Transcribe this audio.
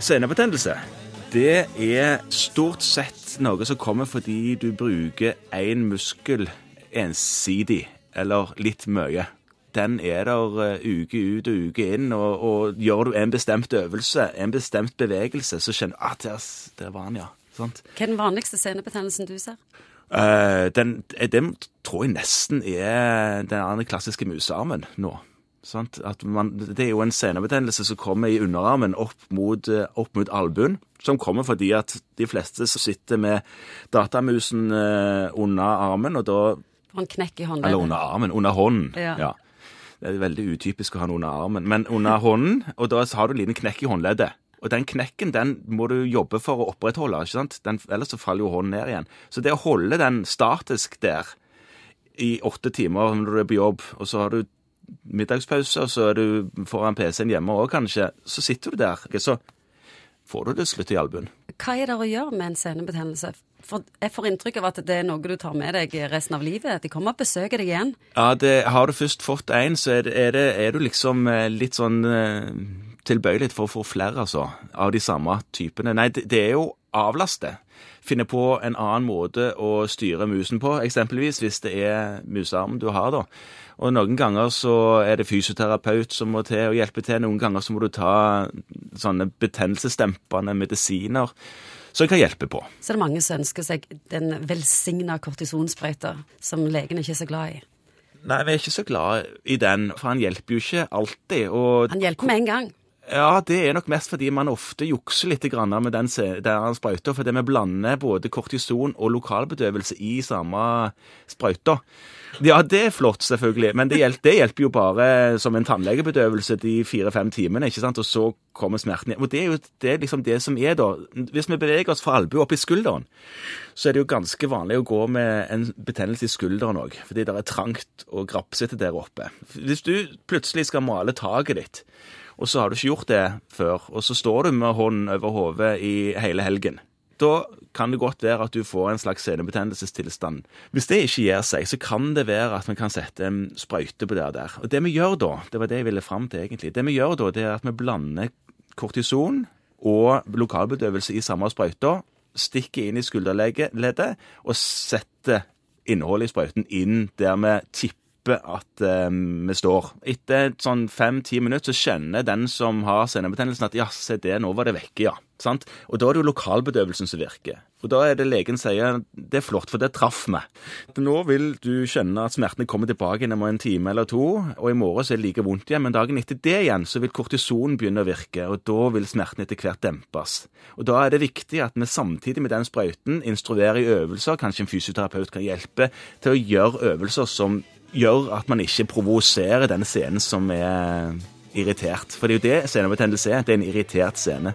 Senebetennelse det er stort sett noe som kommer fordi du bruker én muskel ensidig, eller litt mye. Den er der eh, uke ut og uke inn, og, og gjør du en bestemt øvelse, en bestemt bevegelse, så kjenner du at ah, der, der var den, ja. Sant? Hva er den vanligste senebetennelsen du ser? Uh, den, den, tror jeg nesten er den andre klassiske musearmen nå. Man, det er jo en senebetennelse som kommer i underarmen opp mot, eh, opp mot albuen. Som kommer fordi at de fleste sitter med datamusen uh, under armen, og da Får en knekk i håndleddet. Eller under armen. Under hånden. Ja. ja. Det er veldig utypisk å ha den under armen. Men under hånden, og da har du en liten knekk i håndleddet. Og den knekken den må du jobbe for å opprettholde, ikke sant? Den, ellers så faller jo hånden ned igjen. Så det å holde den statisk der i åtte timer når du er på jobb, og så har du middagspause, og så er du foran PC-en hjemme òg kanskje, så sitter du der. Så får du det slutt i albuen. Hva er det å gjøre med en senebetennelse? For jeg får inntrykk av at det er noe du tar med deg resten av livet. De kommer og besøker deg igjen. Ja, det, har du først fått en, så er, det, er, det, er du liksom eh, litt sånn eh, tilbøyelig for å få flere, altså, av de samme typene. Nei, det, er jo avlaste. Finne på en annen måte å styre musen på, eksempelvis hvis det er musearm du har, da. Og noen ganger så er det fysioterapeut som må til å hjelpe til. Noen ganger så må du ta sånne betennelsesdempende medisiner som kan hjelpe på. Så det er mange som ønsker seg den velsigna kortisonsprøyta som legen ikke er så glad i? Nei, vi er ikke så glad i den, for han hjelper jo ikke alltid. Og han hjelper med en gang. Ja, det er nok mest fordi man ofte jukser litt med den, den sprøyta. Fordi vi blander både kortison og lokalbedøvelse i samme sprøyta. Ja, det er flott, selvfølgelig. Men det hjelper, det hjelper jo bare som en tannlegebedøvelse de fire-fem timene. ikke sant? Og så kommer smerten igjen. Og det er jo det er liksom det som er, da. Hvis vi beveger oss fra albue opp i skulderen, så er det jo ganske vanlig å gå med en betennelse i skulderen òg. Fordi det er trangt og grapsete der oppe. Hvis du plutselig skal male taket ditt og så har du ikke gjort det før, og så står du med hånden over hodet i hele helgen. Da kan det godt være at du får en slags senebetennelsestilstand. Hvis det ikke gir seg, så kan det være at vi kan sette en sprøyte på det der. Og det vi gjør da, det var det jeg ville fram til egentlig, det vi gjør da, det er at vi blander kortison og lokalbedøvelse i samme sprøyta, stikker inn i skulderleddet og setter innholdet i sprøyten inn der vi tipper at eh, vi står. Etter sånn fem-ti minutter så kjenner den som har senebetennelsen at ja, se det, nå var det vekke, ja. Sant? Og da er det jo lokalbedøvelsen som virker. Og da er det legen sier det er flott, for det traff meg. Nå vil du skjønne at smertene kommer tilbake igjen om en time eller to, og i morgen så er det like vondt igjen, men dagen etter det igjen så vil kortison begynne å virke, og da vil smerten etter hvert dempes. Og da er det viktig at vi samtidig med den sprøyten instruerer i øvelser, kanskje en fysioterapeut kan hjelpe til å gjøre øvelser som gjør at man ikke provoserer den scenen som er irritert. For det er jo det scenebetennelse er. Det er en irritert scene.